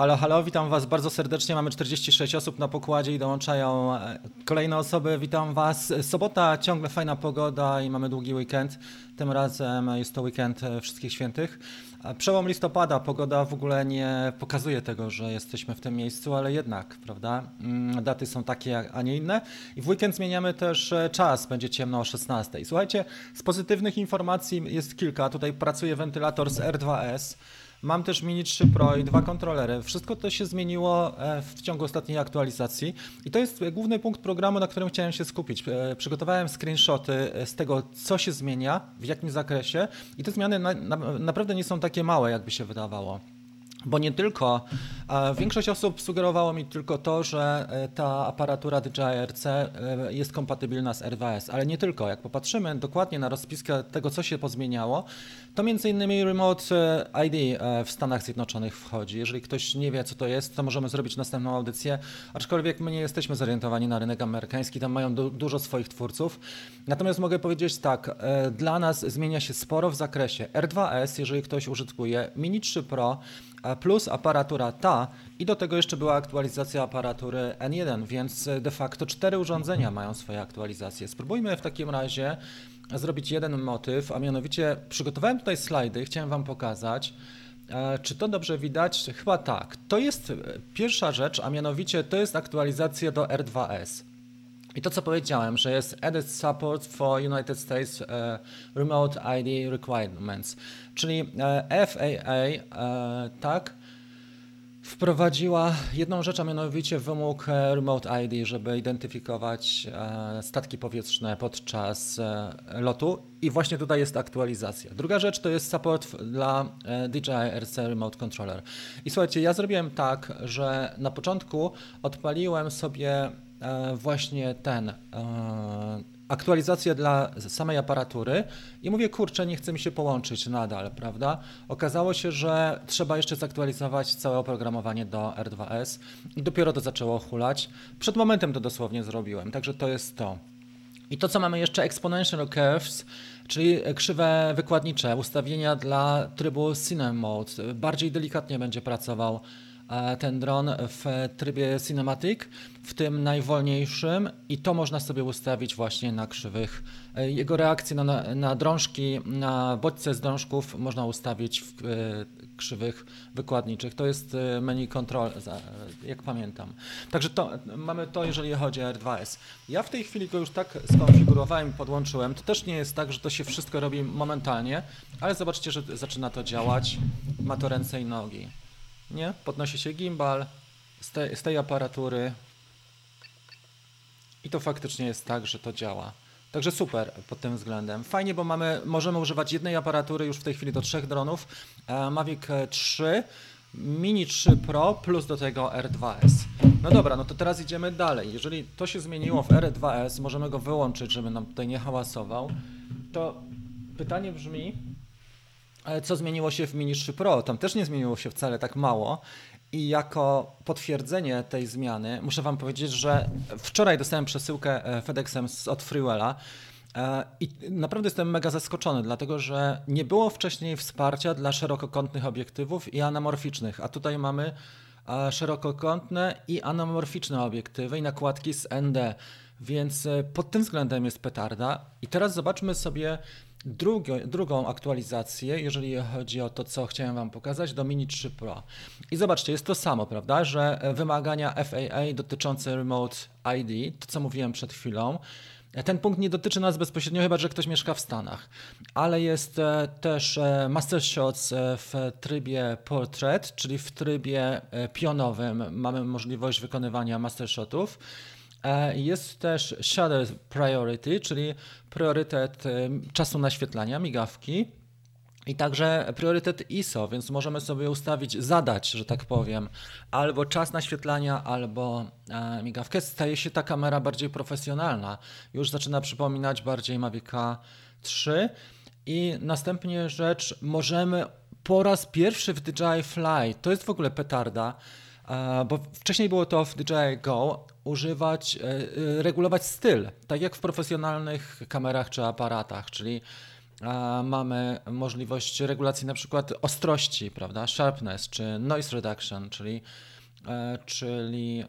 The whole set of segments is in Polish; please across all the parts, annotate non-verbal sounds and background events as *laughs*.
Halo, halo, witam Was bardzo serdecznie. Mamy 46 osób na pokładzie i dołączają e, kolejne osoby. Witam Was. Sobota, ciągle fajna pogoda i mamy długi weekend. Tym razem jest to weekend e, Wszystkich Świętych. Przełom listopada, pogoda w ogóle nie pokazuje tego, że jesteśmy w tym miejscu, ale jednak, prawda? Mm, daty są takie, a nie inne. I w weekend zmieniamy też e, czas, będzie ciemno o 16. Słuchajcie, z pozytywnych informacji jest kilka. Tutaj pracuje wentylator z R2S. Mam też Mini 3 Pro i dwa kontrolery. Wszystko to się zmieniło e, w ciągu ostatniej aktualizacji i to jest główny punkt programu, na którym chciałem się skupić. E, przygotowałem screenshoty z tego, co się zmienia, w jakim zakresie i te zmiany na, na, naprawdę nie są takie małe, jakby się wydawało. Bo nie tylko, większość osób sugerowało mi tylko to, że e, ta aparatura DJI RC e, jest kompatybilna z R2S, ale nie tylko. Jak popatrzymy dokładnie na rozpiskę tego, co się pozmieniało, to innymi Remote e, ID w Stanach Zjednoczonych wchodzi. Jeżeli ktoś nie wie, co to jest, to możemy zrobić następną audycję, aczkolwiek my nie jesteśmy zorientowani na rynek amerykański, tam mają du dużo swoich twórców. Natomiast mogę powiedzieć tak, dla nas zmienia się sporo w zakresie R2S, jeżeli ktoś użytkuje Mini 3 Pro, plus aparatura ta i do tego jeszcze była aktualizacja aparatury N1, więc de facto cztery urządzenia mają swoje aktualizacje. Spróbujmy w takim razie zrobić jeden motyw, a mianowicie przygotowałem tutaj slajdy, chciałem Wam pokazać. E, czy to dobrze widać? Chyba tak. To jest pierwsza rzecz, a mianowicie to jest aktualizacja do R2S. I to, co powiedziałem, że jest Added Support for United States uh, Remote ID Requirements, czyli e, FAA, uh, tak, wprowadziła jedną rzecz, a mianowicie wymóg Remote ID, żeby identyfikować statki powietrzne podczas lotu i właśnie tutaj jest aktualizacja. Druga rzecz to jest support dla DJI RC Remote Controller. I słuchajcie, ja zrobiłem tak, że na początku odpaliłem sobie E, właśnie ten e, aktualizację dla samej aparatury i mówię, kurczę, nie chce mi się połączyć nadal, prawda? Okazało się, że trzeba jeszcze zaktualizować całe oprogramowanie do R2S i dopiero to zaczęło hulać. Przed momentem to dosłownie zrobiłem, także to jest to. I to, co mamy jeszcze, Exponential Curves, czyli krzywe wykładnicze, ustawienia dla trybu Cine Mode. Bardziej delikatnie będzie pracował ten dron w trybie Cinematic, w tym najwolniejszym i to można sobie ustawić właśnie na krzywych. E, jego reakcję na, na drążki, na bodźce z drążków można ustawić w e, krzywych wykładniczych. To jest e, menu control, jak pamiętam. Także to, mamy to, jeżeli chodzi o R2S. Ja w tej chwili go już tak skonfigurowałem i podłączyłem. To też nie jest tak, że to się wszystko robi momentalnie, ale zobaczcie, że zaczyna to działać. Ma to ręce i nogi nie? Podnosi się gimbal z, z tej aparatury i to faktycznie jest tak, że to działa. Także super pod tym względem. Fajnie, bo mamy, możemy używać jednej aparatury już w tej chwili do trzech dronów. E, Mavic 3, Mini 3 Pro plus do tego R2S. No dobra, no to teraz idziemy dalej. Jeżeli to się zmieniło w R2S, możemy go wyłączyć, żeby nam tutaj nie hałasował, to pytanie brzmi, ale co zmieniło się w Mini 3 Pro? Tam też nie zmieniło się wcale tak mało. I jako potwierdzenie tej zmiany muszę Wam powiedzieć, że wczoraj dostałem przesyłkę e, FedExem od Freewella e, i naprawdę jestem mega zaskoczony, dlatego że nie było wcześniej wsparcia dla szerokokątnych obiektywów i anamorficznych, a tutaj mamy e, szerokokątne i anamorficzne obiektywy i nakładki z ND, więc pod tym względem jest petarda. I teraz zobaczmy sobie Drugie, drugą aktualizację, jeżeli chodzi o to, co chciałem Wam pokazać, do Mini 3 Pro. I zobaczcie, jest to samo, prawda, że wymagania FAA dotyczące Remote ID, to co mówiłem przed chwilą, ten punkt nie dotyczy nas bezpośrednio, chyba że ktoś mieszka w Stanach, ale jest e, też e, Master Shots e, w trybie Portrait, czyli w trybie pionowym. Mamy możliwość wykonywania Master Shotów. E, jest też Shutter Priority, czyli priorytet e, czasu naświetlania, migawki. I także priorytet ISO, więc możemy sobie ustawić, zadać, że tak powiem, albo czas naświetlania, albo e, migawkę. Staje się ta kamera bardziej profesjonalna. Już zaczyna przypominać bardziej Mavic 3. I następnie rzecz, możemy po raz pierwszy w DJI Fly, to jest w ogóle petarda, bo wcześniej było to w DJI Go, używać, e, e, regulować styl, tak jak w profesjonalnych kamerach czy aparatach, czyli mamy możliwość regulacji na przykład ostrości, prawda, sharpness czy noise reduction, czyli, e, czyli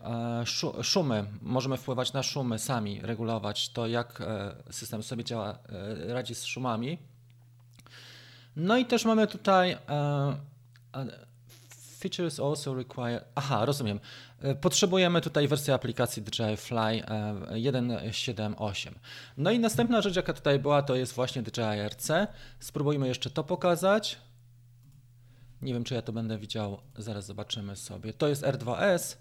szumy. Możemy wpływać na szumy sami, regulować to, jak system sobie działa, radzi z szumami. No i też mamy tutaj features also require. Aha, rozumiem. E, potrzebujemy tutaj wersję aplikacji DJI Fly 1.7.8. E, no i następna rzecz, jaka tutaj była, to jest właśnie DJI RC. Spróbujmy jeszcze to pokazać. Nie wiem, czy ja to będę widział. Zaraz zobaczymy sobie. To jest R2S,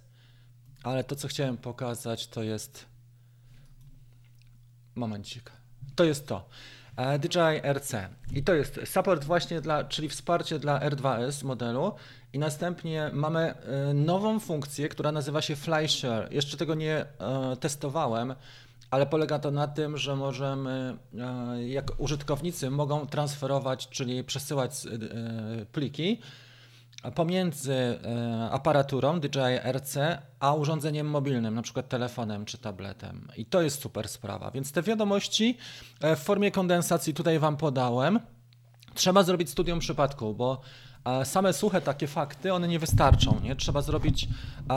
ale to, co chciałem pokazać, to jest. Momencik. To jest to. DJI RC. I to jest support właśnie dla, czyli wsparcie dla R2S modelu. I następnie mamy e, nową funkcję, która nazywa się FlyShare. Jeszcze tego nie e, testowałem, ale polega to na tym, że możemy, jak użytkownicy mogą transferować, czyli przesyłać pliki pomiędzy e, aparaturą DJI RC a urządzeniem mobilnym, na przykład telefonem czy tabletem. I to jest super sprawa. Więc te wiadomości e, w formie kondensacji tutaj Wam podałem. Trzeba zrobić studium przypadku, bo same suche takie fakty, one nie wystarczą. Nie? Trzeba zrobić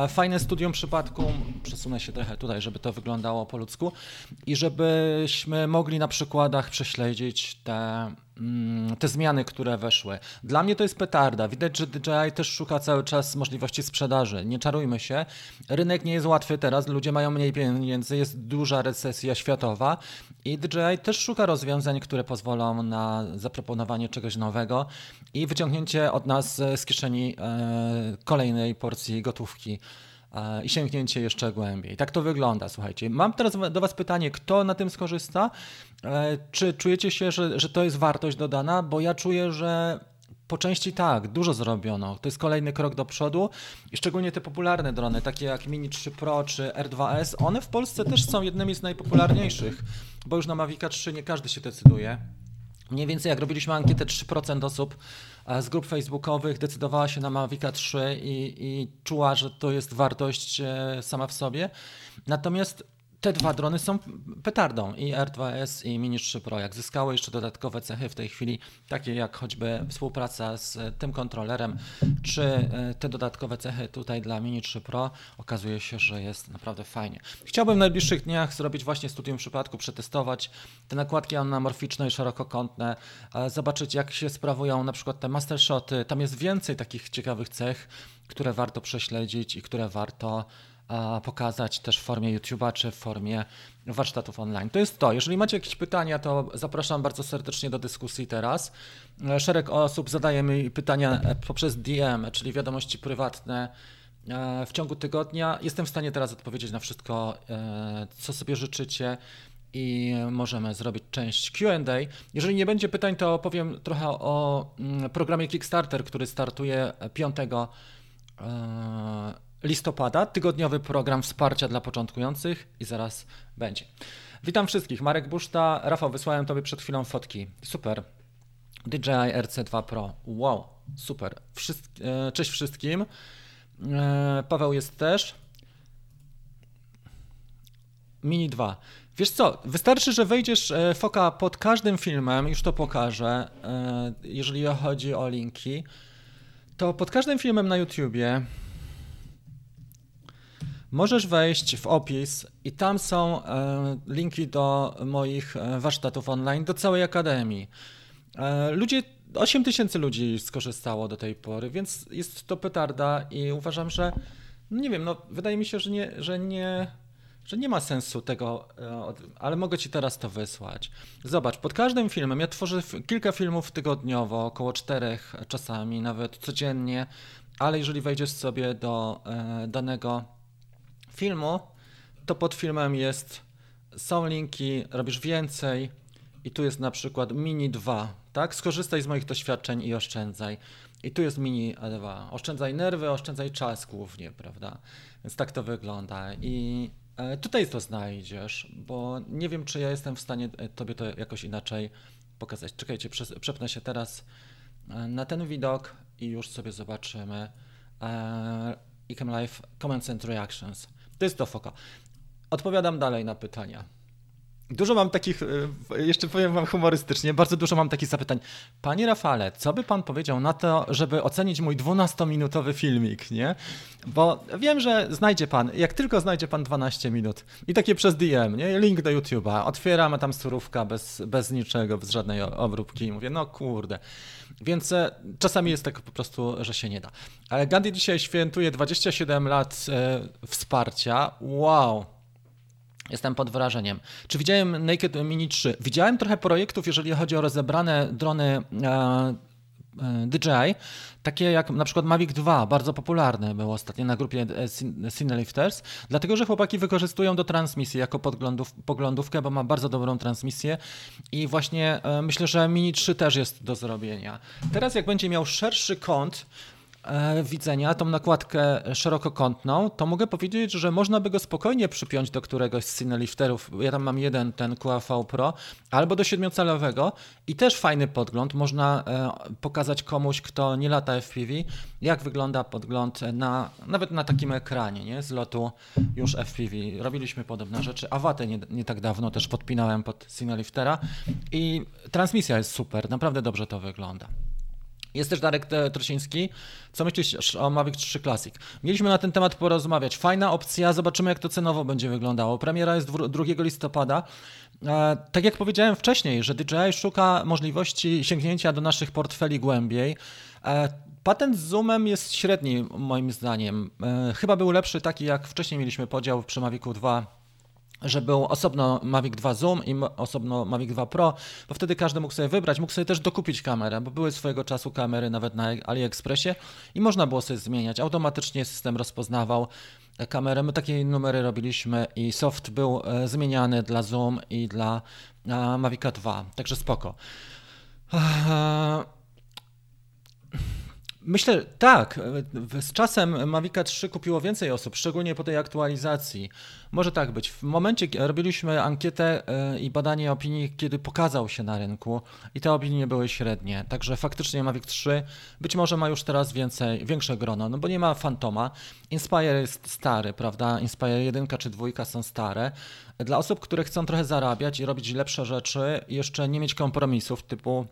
fajne studium przypadku, przesunę się trochę tutaj, żeby to wyglądało po ludzku i żebyśmy mogli na przykładach prześledzić te te zmiany, które weszły. Dla mnie to jest petarda. Widać, że DJI też szuka cały czas możliwości sprzedaży. Nie czarujmy się. Rynek nie jest łatwy teraz, ludzie mają mniej pieniędzy, jest duża recesja światowa i DJI też szuka rozwiązań, które pozwolą na zaproponowanie czegoś nowego i wyciągnięcie od nas z kieszeni e, kolejnej porcji gotówki i sięgnięcie jeszcze głębiej. Tak to wygląda, słuchajcie. Mam teraz do Was pytanie, kto na tym skorzysta? E, czy czujecie się, że, że to jest wartość dodana? Bo ja czuję, że po części tak, dużo zrobiono. To jest kolejny krok do przodu i szczególnie te popularne drony, takie jak Mini 3 Pro czy R2S, one w Polsce też są jednymi z najpopularniejszych, bo już na Mavica 3 nie każdy się decyduje. Mniej więcej jak robiliśmy ankietę, 3% osób e, z grup facebookowych decydowała się na Mavica 3 i, i czuła, że to jest wartość e, sama w sobie. Natomiast te dwa drony są petardą i R2S i Mini 3 Pro. Jak zyskały jeszcze dodatkowe cechy w tej chwili, takie jak choćby współpraca z tym kontrolerem, czy e, te dodatkowe cechy tutaj dla Mini 3 Pro, okazuje się, że jest naprawdę fajnie. Chciałbym w najbliższych dniach zrobić właśnie studium przypadku, przetestować te nakładki anamorficzne i szerokokątne, e, zobaczyć jak się sprawują na przykład te master shoty. Tam jest więcej takich ciekawych cech, które warto prześledzić i które warto pokazać też w formie YouTube'a czy w formie warsztatów online. To jest to. Jeżeli macie jakieś pytania, to zapraszam bardzo serdecznie do dyskusji teraz. E, szereg osób zadaje mi pytania e, poprzez DM, czyli wiadomości prywatne e, w ciągu tygodnia. Jestem w stanie teraz odpowiedzieć na wszystko, co sobie życzycie i możemy zrobić część QA. Jeżeli nie będzie pytań, to powiem trochę o mm, programie Kickstarter, który startuje 5 listopada, tygodniowy program wsparcia dla początkujących i zaraz będzie. Witam wszystkich, Marek Buszta. Rafał, wysłałem Tobie przed chwilą fotki. Super. DJI RC2 Pro. Wow, super. E, Cześć wszystkim. E, Paweł jest też. Mini 2. Wiesz co, wystarczy, że wejdziesz e, foka pod każdym filmem, już to pokażę, jeżeli chodzi o linki, to pod każdym filmem na YouTubie Możesz wejść w opis i tam są e, linki do moich e, warsztatów online, do całej akademii. E, ludzie, 8 tysięcy ludzi skorzystało do tej pory, więc jest to petarda i uważam, że no nie wiem, no wydaje mi się, że nie, że nie, że nie ma sensu tego, ale mogę ci teraz to wysłać. Zobacz, pod każdym filmem, ja tworzę kilka filmów tygodniowo, około czterech czasami, nawet codziennie, ale jeżeli wejdziesz sobie do danego filmu, to pod filmem jest, są linki, robisz więcej i tu jest na przykład Mini 2, tak? Skorzystaj z moich doświadczeń i oszczędzaj. I tu jest Mini 2. Oszczędzaj nerwy, oszczędzaj czas głównie, prawda? Więc tak to wygląda. I e, tutaj to znajdziesz, bo nie wiem, czy ja jestem w stanie e, tobie to jakoś inaczej pokazać. Czekajcie, przepnę się teraz e, na ten widok i już sobie zobaczymy. Ecam Live Comments and Reactions. To jest to foka. Odpowiadam dalej na pytania. Dużo mam takich, e, jeszcze powiem wam humorystycznie, bardzo dużo mam takich zapytań. Panie Rafale, co by pan powiedział na to, żeby ocenić mój 12-minutowy filmik, nie? Bo wiem, że znajdzie pan, jak tylko znajdzie pan 12 minut i takie przez DM, nie? Link do YouTube'a, otwieram, a tam surówka bez, bez niczego, bez żadnej obróbki i mówię, no kurde. Więc e, czasami jest tak po prostu, że się nie da. Ale Gandhi dzisiaj świętuje 27 lat e, wsparcia. Wow, Jestem pod wrażeniem. Czy widziałem Naked Mini 3? Widziałem trochę projektów, jeżeli chodzi o rozebrane drony e, DJI, takie jak na przykład Mavic 2, bardzo popularne było ostatnio na grupie e, Cinelifters, dlatego że chłopaki wykorzystują do transmisji jako podglądów, poglądówkę, bo ma bardzo dobrą transmisję i właśnie e, myślę, że Mini 3 też jest do zrobienia. Teraz jak będzie miał szerszy kąt, E, widzenia, tą nakładkę szerokokątną, to mogę powiedzieć, że można by go spokojnie przypiąć do któregoś z Cinelifterów. Ja tam mam jeden, ten QAV Pro, albo do siedmiocalowego i też fajny podgląd. Można e, pokazać komuś, kto nie lata FPV, jak wygląda podgląd na, nawet na takim ekranie, nie? z lotu już FPV. Robiliśmy podobne rzeczy. Awatę nie, nie tak dawno też podpinałem pod Cineliftera i transmisja jest super, naprawdę dobrze to wygląda. Jest też Darek Trosiński. Co myślisz o Mavic 3 Classic? Mieliśmy na ten temat porozmawiać. Fajna opcja, zobaczymy jak to cenowo będzie wyglądało. Premiera jest 2 listopada. E, tak jak powiedziałem wcześniej, że DJI szuka możliwości sięgnięcia do naszych portfeli głębiej. E, patent z zoomem jest średni moim zdaniem. E, chyba był lepszy taki jak wcześniej mieliśmy podział przy Mavicu 2 że był osobno Mavic 2 Zoom i osobno Mavic 2 Pro, bo wtedy każdy mógł sobie wybrać, mógł sobie też dokupić kamerę, bo były swojego czasu kamery nawet na AliExpressie i można było sobie zmieniać. Automatycznie system rozpoznawał kamerę. My takie numery robiliśmy i soft był e, zmieniany dla Zoom i dla Mavic 2, także spoko. Myślę, tak. Z czasem Mavica 3 kupiło więcej osób, szczególnie po tej aktualizacji. Może tak być. W momencie, robiliśmy ankietę e, i badanie opinii, kiedy pokazał się na rynku i te opinie były średnie. Także faktycznie Mavic 3 być może ma już teraz więcej, większe grono, no bo nie ma Fantoma. Inspire jest stary, prawda? Inspire 1 czy 2 są stare. Dla osób, które chcą trochę zarabiać i robić lepsze rzeczy, jeszcze nie mieć kompromisów typu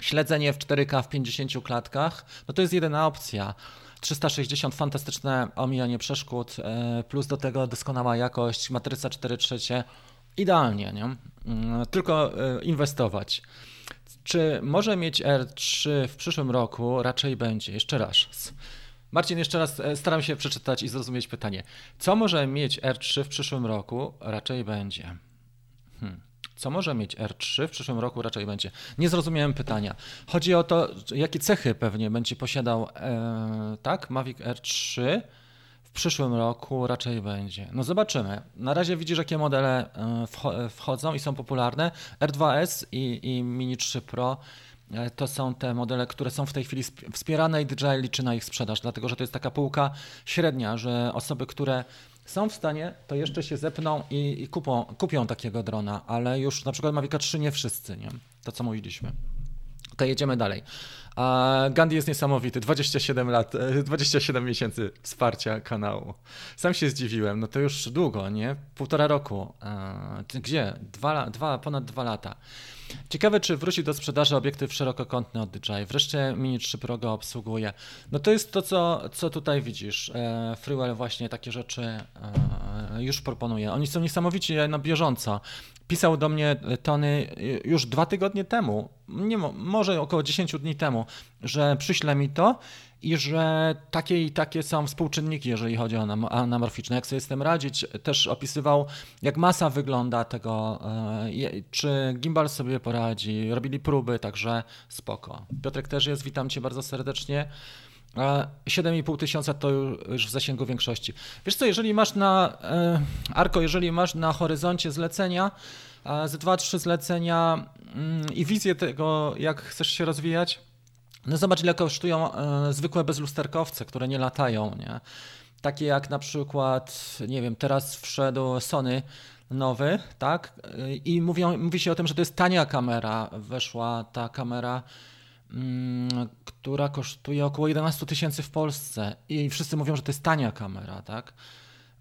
Śledzenie w 4K w 50 klatkach, no to jest jedyna opcja. 360 fantastyczne omijanie przeszkód, e, plus do tego doskonała jakość, matryca 4 trzecie. Idealnie, nie? Mm, tylko e, inwestować. Czy może mieć R3 w przyszłym roku? Raczej będzie. Jeszcze raz. Marcin, jeszcze raz e, staram się przeczytać i zrozumieć pytanie. Co może mieć R3 w przyszłym roku? Raczej będzie. Co może mieć R3 w przyszłym roku raczej będzie. Nie zrozumiałem pytania. Chodzi o to, jakie cechy pewnie będzie posiadał e, tak, Mavic R3 w przyszłym roku raczej będzie. No zobaczymy. Na razie widzisz, jakie modele e, wchodzą i są popularne. R2S i, i Mini 3 Pro to są te modele, które są w tej chwili wspierane i DJI liczy na ich sprzedaż, dlatego że to jest taka półka średnia, że osoby, które są w stanie, to jeszcze się zepną i, i kupą, kupią takiego drona, ale już na przykład Mavic 3 nie wszyscy, nie? To co mówiliśmy. To jedziemy dalej. Gandhi jest niesamowity. 27 lat, 27 e, miesięcy wsparcia kanału. Sam się zdziwiłem. No to już długo, nie? Półtora roku. Gdzie? Dwa, dwa, ponad dwa lata. Ciekawe, czy wróci do sprzedaży obiektyw szerokokątny od DJI. Wreszcie Mini 3 Pro go obsługuje. No to jest to, co, co tutaj widzisz. E, Freewell właśnie takie rzeczy e, już proponuje. Oni są niesamowici na bieżąco. Pisał do mnie Tony już dwa tygodnie temu, nie, może około 10 dni temu, że przyśle mi to i że takie i takie są współczynniki, jeżeli chodzi o anamorficzne, jak sobie z tym radzić. Też opisywał, jak masa wygląda tego, e, czy gimbal sobie poradzi, robili próby, także spoko. Piotrek też jest, witam Cię bardzo serdecznie. 7,5 tysiąca to już w zasięgu większości. Wiesz co, jeżeli masz na, e, Arko, jeżeli masz na horyzoncie zlecenia, z 2-3 zlecenia mm, i wizję tego, jak chcesz się rozwijać, no zobacz, ile kosztują e, zwykłe bezlusterkowce, które nie latają, nie? Takie jak na przykład, nie wiem, teraz wszedł Sony nowy, tak? I mówią, mówi się o tym, że to jest tania kamera. Weszła ta kamera, mm, która kosztuje około 11 tysięcy w Polsce i wszyscy mówią, że to jest tania kamera, tak?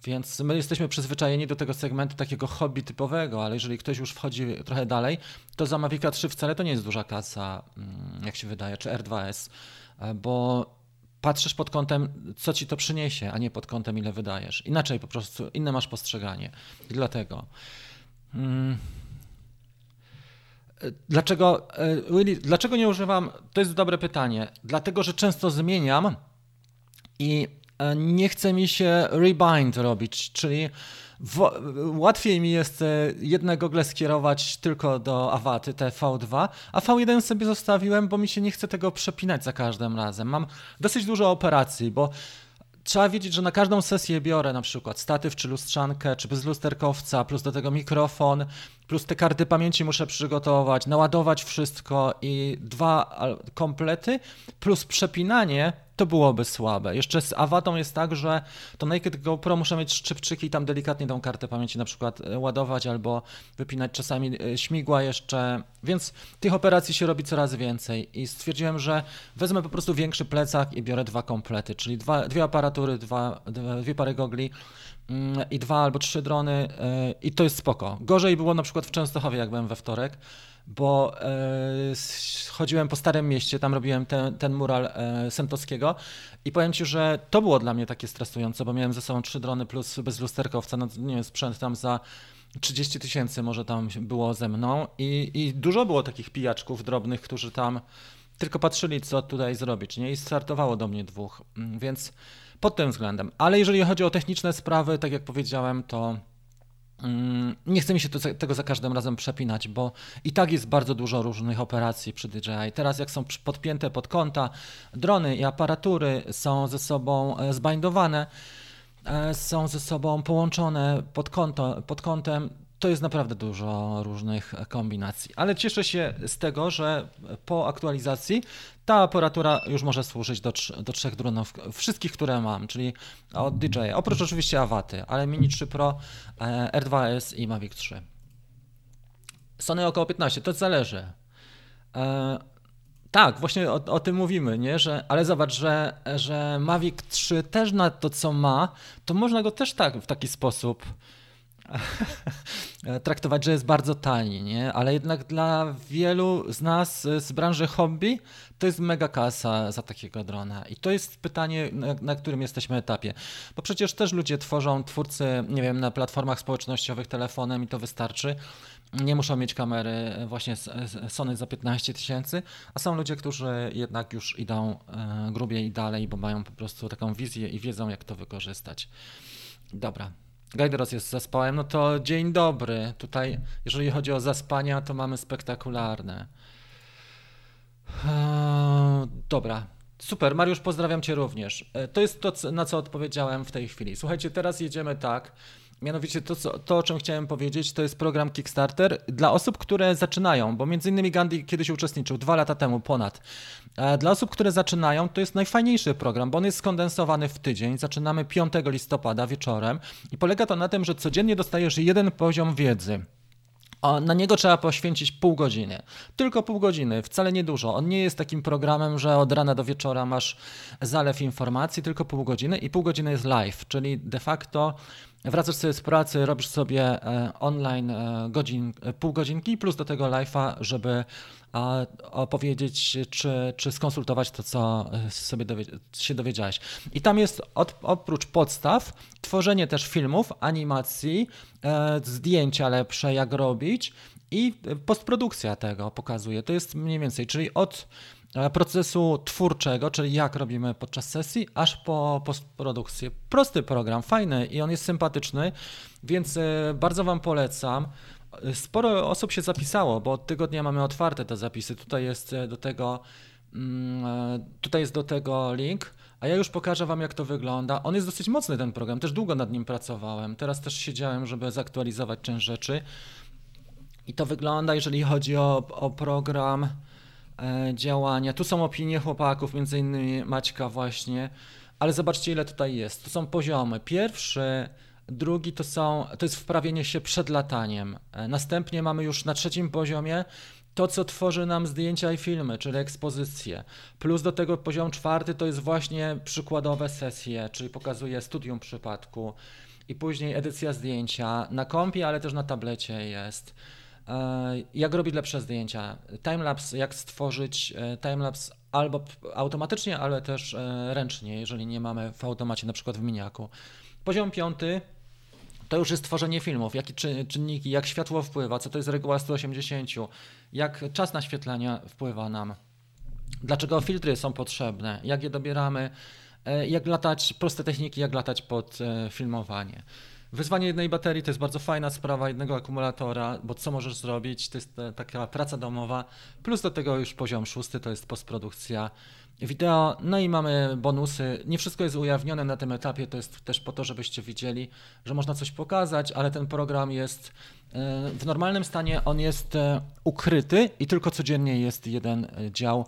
Więc my jesteśmy przyzwyczajeni do tego segmentu takiego hobby typowego, ale jeżeli ktoś już wchodzi trochę dalej, to za Mavica 3 wcale to nie jest duża kasa, mm, jak się wydaje, czy R2S, e, bo patrzysz pod kątem, co ci to przyniesie, a nie pod kątem, ile wydajesz. Inaczej po prostu, inne masz postrzeganie. I dlatego. Hmm. Dlaczego, Willy, dlaczego nie używam? To jest dobre pytanie. Dlatego, że często zmieniam i E, nie chce mi się rebind robić, czyli w, łatwiej mi jest e, jednego gogle skierować tylko do Awaty, te V2, a V1 sobie zostawiłem, bo mi się nie chce tego przepinać za każdym razem. Mam dosyć dużo operacji, bo trzeba wiedzieć, że na każdą sesję biorę na przykład statyw czy lustrzankę, czy bezlusterkowca, plus do tego mikrofon, plus te karty pamięci muszę przygotować, naładować wszystko i dwa komplety, plus przepinanie to byłoby słabe. Jeszcze z Awatą jest tak, że to Naked GoPro muszę mieć szczypczyki i tam delikatnie tą kartę pamięci na przykład e, ładować albo wypinać czasami e, śmigła jeszcze, więc tych operacji się robi coraz więcej i stwierdziłem, że wezmę po prostu większy plecak i biorę dwa komplety, czyli dwa, dwie aparatury, dwa, dwie pary gogli i dwa albo trzy drony e, i to jest spoko. Gorzej było na przykład w Częstochowie, jak byłem we wtorek, bo e, chodziłem po Starym Mieście, tam robiłem ten, ten mural e, Sentowskiego i powiem Ci, że to było dla mnie takie stresujące, bo miałem ze sobą trzy drony plus bez lusterkowca, no nie wiem, sprzęt tam za 30 tysięcy może tam było ze mną i, i dużo było takich pijaczków drobnych, którzy tam tylko patrzyli, co tutaj zrobić, nie? I startowało do mnie dwóch, mm, więc pod tym względem. Ale jeżeli chodzi o techniczne sprawy, tak jak powiedziałem, to Mm, nie chce mi się tego za każdym razem przepinać, bo i tak jest bardzo dużo różnych operacji przy DJI. Teraz jak są podpięte pod kąta, drony i aparatury są ze sobą e, zbindowane, e, są ze sobą połączone pod, kąto, pod kątem, to jest naprawdę dużo różnych kombinacji. Ale cieszę się z tego, że po aktualizacji ta aparatura już może służyć do, do trzech dronów, wszystkich, które mam, czyli od DJI. Oprócz oczywiście Awaty, ale Mini 3 Pro, e, R2S i Mavic 3. Sony około 15, to zależy. E, tak, właśnie o, o, tym mówimy, nie? Że, ale zobacz, że, że Mavic 3 też na to, co ma, to można go też tak w taki sposób *laughs* traktować, że jest bardzo tani, nie? ale jednak dla wielu z nas z branży hobby to jest mega kasa za takiego drona. I to jest pytanie, na, na, którym jesteśmy etapie. Bo przecież też ludzie tworzą, twórcy, nie wiem, na platformach społecznościowych telefonem i to wystarczy. Nie muszą mieć kamery właśnie Sony za 15 tysięcy, a są ludzie, którzy jednak już idą grubiej i dalej, bo mają po prostu taką wizję i wiedzą, jak to wykorzystać. Dobra, Gajderos jest zespołem, no to dzień dobry. Tutaj, jeżeli chodzi o zaspania, to mamy spektakularne. Eee, dobra, super. Mariusz, pozdrawiam Cię również. E, to jest to, na co odpowiedziałem w tej chwili. Słuchajcie, teraz jedziemy tak. Mianowicie to, co, to, o czym chciałem powiedzieć, to jest program Kickstarter dla osób, które zaczynają, bo między innymi Gandhi kiedyś uczestniczył, dwa lata temu ponad. E, dla osób, które zaczynają, to jest najfajniejszy program, bo on jest skondensowany w tydzień. Zaczynamy 5 listopada wieczorem i polega to na tym, że codziennie dostajesz jeden poziom wiedzy. Na niego trzeba poświęcić pół godziny. Tylko pół godziny, wcale nie dużo. On nie jest takim programem, że od rana do wieczora masz zalew informacji, tylko pół godziny i pół godziny jest live, czyli de facto wracasz sobie z pracy, robisz sobie e, online e, godzin, e, pół godzinki plus do tego live'a, żeby opowiedzieć czy, czy skonsultować to, co sobie się dowiedziałeś. I tam jest od, oprócz podstaw tworzenie też filmów, animacji, zdjęcia lepsze, jak robić i postprodukcja tego pokazuje. To jest mniej więcej, czyli od procesu twórczego, czyli jak robimy podczas sesji, aż po postprodukcję. Prosty program, fajny i on jest sympatyczny, więc e, bardzo Wam polecam. Sporo osób się zapisało, bo od tygodnia mamy otwarte te zapisy. Tutaj jest e, do tego, mm, e, tutaj jest do tego link. A ja już pokażę Wam, jak to wygląda. On jest dosyć mocny, ten program. Też długo nad nim pracowałem. Teraz też siedziałem, żeby zaktualizować część rzeczy. I to wygląda, jeżeli chodzi o, o program. E, działania. Tu są opinie chłopaków, między innymi Maćka właśnie, ale zobaczcie ile tutaj jest. To są poziomy. Pierwszy, drugi to są, to jest wprawienie się przed lataniem. E, następnie mamy już na trzecim poziomie to, co tworzy nam zdjęcia i filmy, czyli ekspozycje. Plus do tego poziom czwarty to jest właśnie przykładowe sesje, czyli pokazuje studium przypadku. i później edycja zdjęcia na kompie, ale też na tablecie jest. E, jak robić lepsze zdjęcia? Timelapse, jak stworzyć e, timelapse albo automatycznie, ale też e, ręcznie, jeżeli nie mamy w automacie, na przykład w miniaku. Poziom piąty to już jest tworzenie filmów, jakie czynniki, jak światło wpływa, co to jest reguła 180, jak czas naświetlania wpływa nam, dlaczego filtry są potrzebne, jak je dobieramy, jak latać, proste techniki, jak latać pod filmowanie. Wyzwanie jednej baterii to jest bardzo fajna sprawa, jednego akumulatora, bo co możesz zrobić, to jest e, taka praca domowa, plus do tego już poziom szósty to jest postprodukcja wideo, no i mamy bonusy. Nie wszystko jest ujawnione na tym etapie, to jest też po to, żebyście widzieli, że można coś pokazać, ale ten program jest e, w normalnym stanie, on jest e, ukryty i tylko codziennie jest jeden dział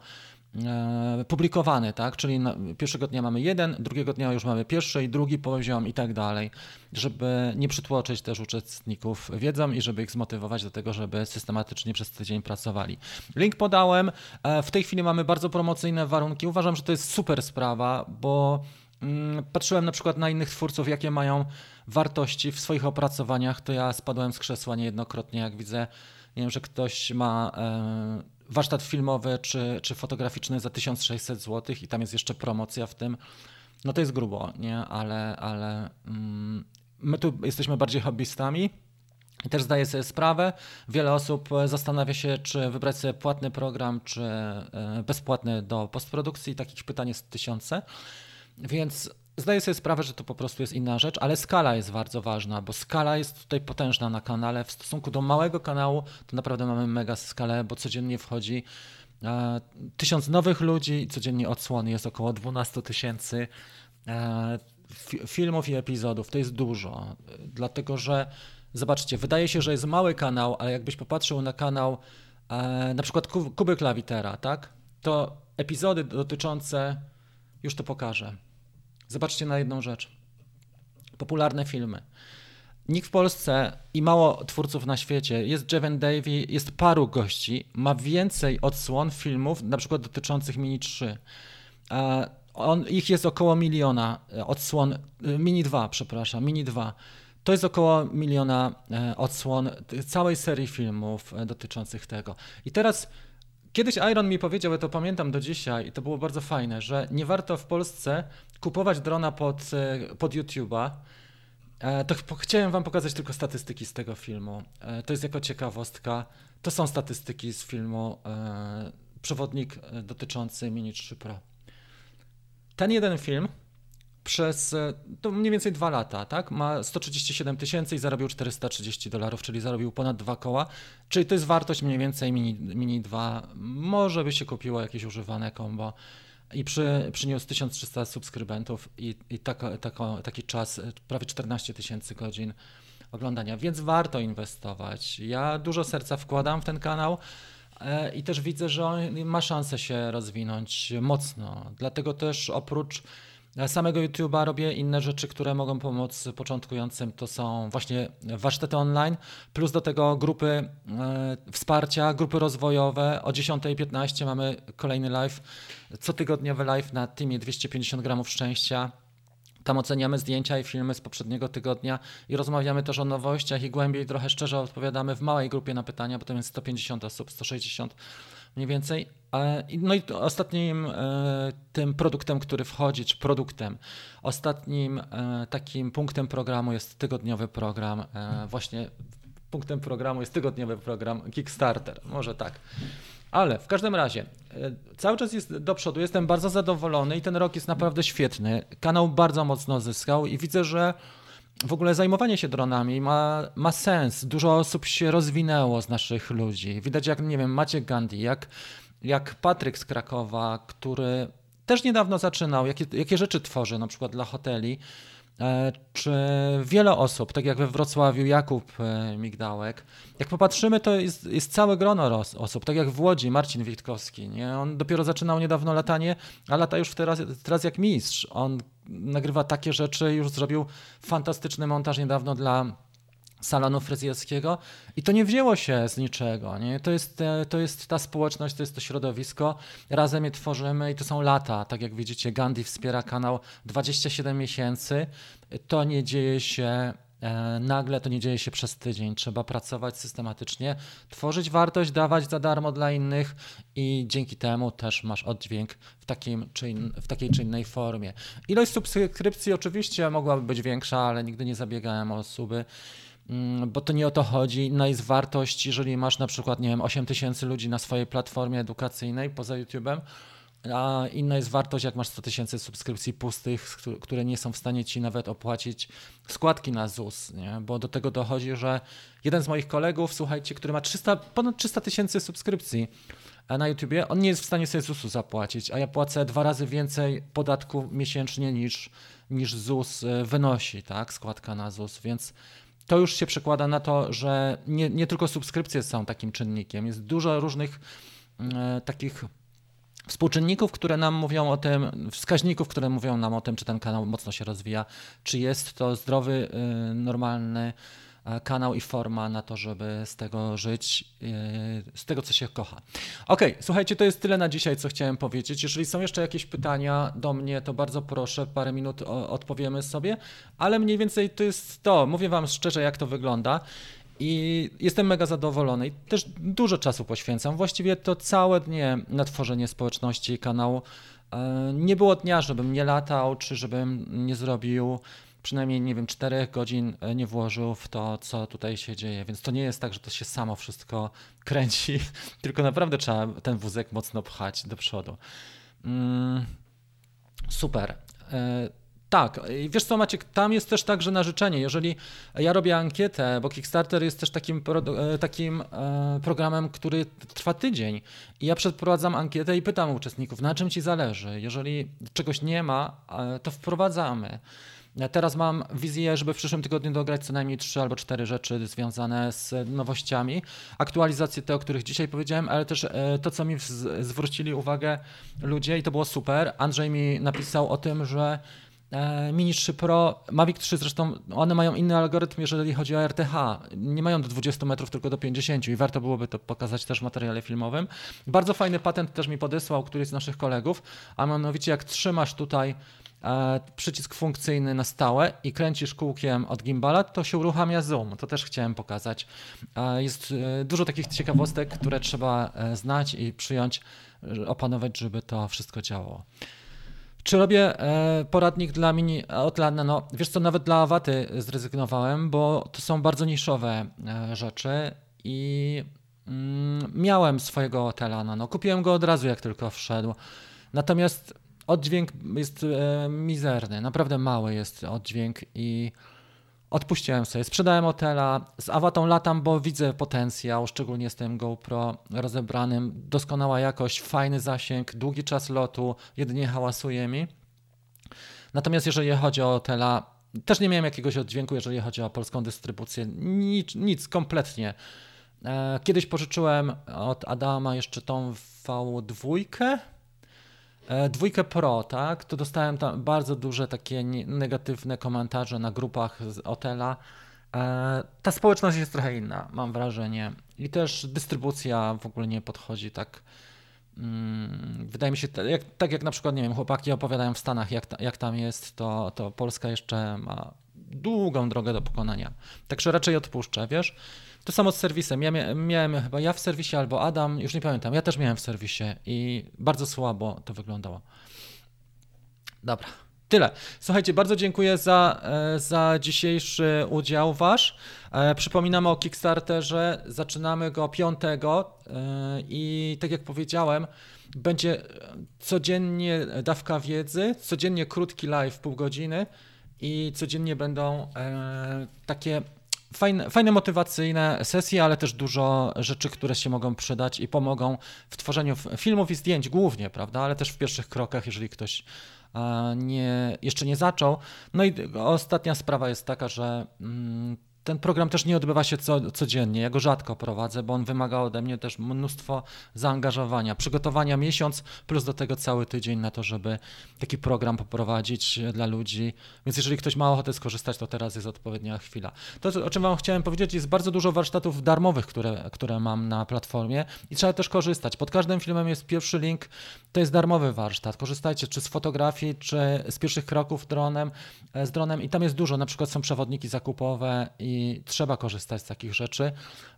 publikowany, tak? Czyli pierwszego dnia mamy jeden, drugiego dnia już mamy pierwszy i drugi poziom i tak dalej, żeby nie przytłoczyć też uczestników wiedzą i żeby ich zmotywować do tego, żeby systematycznie przez tydzień pracowali. Link podałem. E, w tej chwili mamy bardzo promocyjne warunki. Uważam, że to jest super sprawa, bo mm, patrzyłem na przykład na innych twórców, jakie mają wartości w swoich opracowaniach, to ja spadłem z krzesła niejednokrotnie, jak widzę, nie wiem, że ktoś ma e, warsztat filmowy czy, czy fotograficzny za 1600 zł i tam jest jeszcze promocja w tym, no to jest grubo, nie? Ale, ale mm, my tu jesteśmy bardziej hobbystami. I też zdaję sobie sprawę, wiele osób zastanawia się, czy wybrać sobie płatny program, czy e, bezpłatny do postprodukcji. Takich pytań jest tysiące. Więc Zdaję sobie sprawę, że to po prostu jest inna rzecz, ale skala jest bardzo ważna, bo skala jest tutaj potężna na kanale. W stosunku do małego kanału to naprawdę mamy mega skalę, bo codziennie wchodzi e, tysiąc nowych ludzi i codziennie odsłony jest około 12 tysięcy e, filmów i epizodów. To jest dużo, dlatego że zobaczcie, wydaje się, że jest mały kanał, ale jakbyś popatrzył na kanał e, na przykład Kuby Klawitera, tak? To epizody dotyczące, już to pokażę Zobaczcie na jedną rzecz. Popularne filmy. Nikt w Polsce i mało twórców na świecie, jest Jeven Davy, jest paru gości, ma więcej odsłon filmów, na przykład dotyczących Mini 3. On, ich jest około miliona e, odsłon, e, Mini 2, przepraszam, Mini 2. To jest około miliona e, odsłon całej serii filmów dotyczących tego. I teraz Kiedyś Iron mi powiedział, ja to pamiętam do dzisiaj i to było bardzo fajne, że nie warto w Polsce kupować drona pod, e, pod YouTube'a. E, to chciałem wam pokazać tylko statystyki z tego filmu. E, to jest jako ciekawostka. To są statystyki z filmu Przewodnik dotyczący Mini 3 Pro. Ten jeden film przez to mniej więcej dwa lata, tak? Ma 137 tysięcy i zarobił 430 dolarów, czyli zarobił ponad dwa koła. Czyli to jest wartość mniej więcej Mini, mini 2. Może by się kupiło jakieś używane kombo. I przy, przyniósł 1300 subskrybentów i, i taka, taki czas, prawie 14 tysięcy godzin oglądania, więc warto inwestować. Ja dużo serca wkładam w ten kanał e, i też widzę, że on ma szansę się rozwinąć mocno. Dlatego też oprócz samego YouTube'a robię inne rzeczy, które mogą pomóc początkującym. To są właśnie warsztaty online, plus do tego grupy e, wsparcia, grupy rozwojowe. O 10.15 mamy kolejny live, cotygodniowy live na teamie 250 gramów szczęścia. Tam oceniamy zdjęcia i filmy z poprzedniego tygodnia i rozmawiamy też o nowościach i głębiej trochę szczerze odpowiadamy w małej grupie na pytania, bo to jest 150 osób, 160 mniej więcej. No i ostatnim e, tym produktem, który wchodzi, czy produktem, ostatnim e, takim punktem programu jest tygodniowy program. E, właśnie punktem programu jest tygodniowy program Kickstarter, może tak. Ale w każdym razie, cały czas jest do przodu, jestem bardzo zadowolony i ten rok jest naprawdę świetny. Kanał bardzo mocno zyskał i widzę, że w ogóle zajmowanie się dronami ma, ma sens. Dużo osób się rozwinęło z naszych ludzi. Widać jak, nie wiem, Maciek Gandhi, jak, jak Patryk z Krakowa, który też niedawno zaczynał, jakie, jakie rzeczy tworzy na przykład dla hoteli, e, czy wiele osób, tak jak we Wrocławiu Jakub e, Migdałek, jak popatrzymy, to jest, jest całe grono osób, tak jak w Łodzi Marcin Witkowski, nie? on dopiero zaczynał niedawno latanie, a lata już teraz, teraz jak mistrz. On nagrywa takie rzeczy, już zrobił fantastyczny montaż niedawno dla salonu fryzjerskiego i to nie wzięło się z niczego. Nie? To, jest, e, to jest ta społeczność, to jest to środowisko, razem je tworzymy i to są lata. Tak jak widzicie, Gandhi wspiera kanał 27 miesięcy. To nie dzieje się nagle, to nie dzieje się przez tydzień. Trzeba pracować systematycznie, tworzyć wartość, dawać za darmo dla innych i dzięki temu też masz oddźwięk w, takim czy in, w takiej czy innej formie. Ilość subskrypcji oczywiście mogłaby być większa, ale nigdy nie zabiegałem o suby. Mm, bo to nie o to chodzi. Inna jest wartość, jeżeli masz na przykład, nie wiem, 8 tysięcy ludzi na swojej platformie edukacyjnej poza YouTube'em, a inna jest wartość, jak masz 100 tysięcy subskrypcji pustych, które nie są w stanie ci nawet opłacić składki na ZUS, nie? bo do tego dochodzi, że jeden z moich kolegów, słuchajcie, który ma 300, ponad 300 tysięcy subskrypcji na YouTubie, on nie jest w stanie sobie ZUS-u zapłacić, a ja płacę dwa razy więcej podatku miesięcznie niż, niż ZUS e, wynosi, tak, składka na ZUS, więc to już się przekłada na to, że nie, nie tylko subskrypcje są takim czynnikiem. Jest dużo różnych e, takich współczynników, które nam mówią o tym, wskaźników, które mówią nam o tym, czy ten kanał mocno się rozwija, czy jest to zdrowy, e, normalny E, kanał i forma na to, żeby z tego żyć, e, z tego, co się kocha. Ok, słuchajcie, to jest tyle na dzisiaj, co chciałem powiedzieć. Jeżeli są jeszcze jakieś pytania do mnie, to bardzo proszę, parę minut odpowiemy sobie, ale mniej więcej to jest to. Mówię Wam szczerze, jak to wygląda. I jestem mega zadowolony i też dużo czasu poświęcam. Właściwie to całe dnie na tworzenie społeczności kanału. E, nie było dnia, żebym nie latał, czy żebym nie zrobił przynajmniej, nie wiem, 4 godzin e, nie włożył w to, co tutaj się dzieje. Więc to nie jest tak, że to się samo wszystko kręci, *laughs* tylko naprawdę trzeba ten wózek mocno pchać do przodu. Mm, super. E, tak, wiesz co Maciek, tam jest też także na życzenie. Jeżeli ja robię ankietę, bo Kickstarter jest też takim, e, takim programem, który trwa tydzień i ja przeprowadzam ankietę i pytam uczestników, na czym ci zależy. Jeżeli czegoś nie ma, to wprowadzamy. Teraz mam wizję, żeby w przyszłym tygodniu dograć co najmniej trzy albo cztery rzeczy związane z nowościami. Aktualizacje te, o których dzisiaj powiedziałem, ale też e, to, co mi zwrócili uwagę ludzie i to było super. Andrzej mi napisał o tym, że e, Mini 3 Pro, Mavic 3 zresztą, one mają inny algorytm, jeżeli chodzi o RTH. Nie mają do 20 metrów, tylko do 50 i warto byłoby to pokazać też w materiale filmowym. Bardzo fajny patent też mi podesłał któryś z naszych kolegów, a mianowicie jak trzymasz tutaj E, przycisk funkcyjny na stałe i kręcisz kółkiem od gimbala, to się uruchamia zoom. To też chciałem pokazać. E, jest e, dużo takich ciekawostek, które trzeba znać i przyjąć, opanować, żeby to wszystko działało. Czy robię poradnik dla mini Outlandna? No, wiesz co, nawet dla Awaty zrezygnowałem, bo to są bardzo niszowe rzeczy i mm, miałem swojego hotela, no, no, kupiłem go od razu, jak tylko wszedł. Natomiast oddźwięk jest e, mizerny, naprawdę mały jest oddźwięk i odpuściłem sobie. Sprzedałem hotela, z awatą latam, bo widzę potencjał, szczególnie z tym GoPro rozebranym. Doskonała jakość, fajny zasięg, długi czas lotu, jedynie hałasuje mi. Natomiast jeżeli chodzi o hotela, też nie miałem jakiegoś oddźwięku, jeżeli chodzi o polską dystrybucję. Nic, nic kompletnie. E, kiedyś pożyczyłem od Adama jeszcze tą V2, E, dwójkę Pro, tak, to dostałem tam bardzo duże takie negatywne komentarze na grupach z Otela. E, ta społeczność jest trochę inna, mam wrażenie. I też dystrybucja w ogóle nie podchodzi tak. Mm, wydaje mi się, tak jak na przykład, nie wiem, chłopaki opowiadają w Stanach, jak, jak tam jest, to, to Polska jeszcze ma długą drogę do pokonania. Także raczej odpuszczę, wiesz. To samo z serwisem. Ja miałem chyba ja w serwisie albo Adam, już nie pamiętam. Ja też miałem w serwisie i bardzo słabo to wyglądało. Dobra. Tyle. Słuchajcie, bardzo dziękuję za, e, za dzisiejszy udział Wasz. E, przypominamy o Kickstarterze. Zaczynamy go 5 e, i tak jak powiedziałem, będzie codziennie dawka wiedzy, codziennie krótki live, pół godziny i codziennie będą takie fajne, fajne motywacyjne sesje, ale też dużo rzeczy, które się mogą przydać i pomogą w tworzeniu filmów i zdjęć głównie, prawda, ale też w pierwszych krokach, jeżeli ktoś nie, jeszcze nie zaczął. No i ostatnia sprawa jest taka, że mm, ten program też nie odbywa się co, codziennie. Ja go rzadko prowadzę, bo on wymaga ode mnie też mnóstwo zaangażowania, przygotowania miesiąc, plus do tego cały tydzień na to, żeby taki program poprowadzić dla ludzi. Więc jeżeli ktoś ma ochotę skorzystać, to teraz jest odpowiednia chwila. To, o czym Wam chciałem powiedzieć, jest bardzo dużo warsztatów darmowych, które, które mam na platformie i trzeba też korzystać. Pod każdym filmem jest pierwszy link, to jest darmowy warsztat. Korzystajcie czy z fotografii, czy z pierwszych kroków dronem, e, z dronem i tam jest dużo, na przykład są przewodniki zakupowe i trzeba korzystać z takich rzeczy.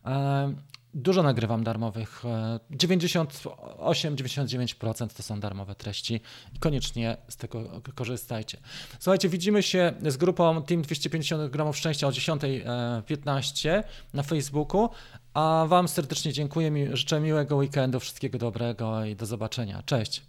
E, dużo nagrywam darmowych. 98-99% to są darmowe treści i koniecznie z tego korzystajcie. Słuchajcie, widzimy się z grupą Team 250 gramów szczęścia o 10.15 na Facebooku. A Wam serdecznie dziękuję, życzę miłego weekendu, wszystkiego dobrego i do zobaczenia. Cześć.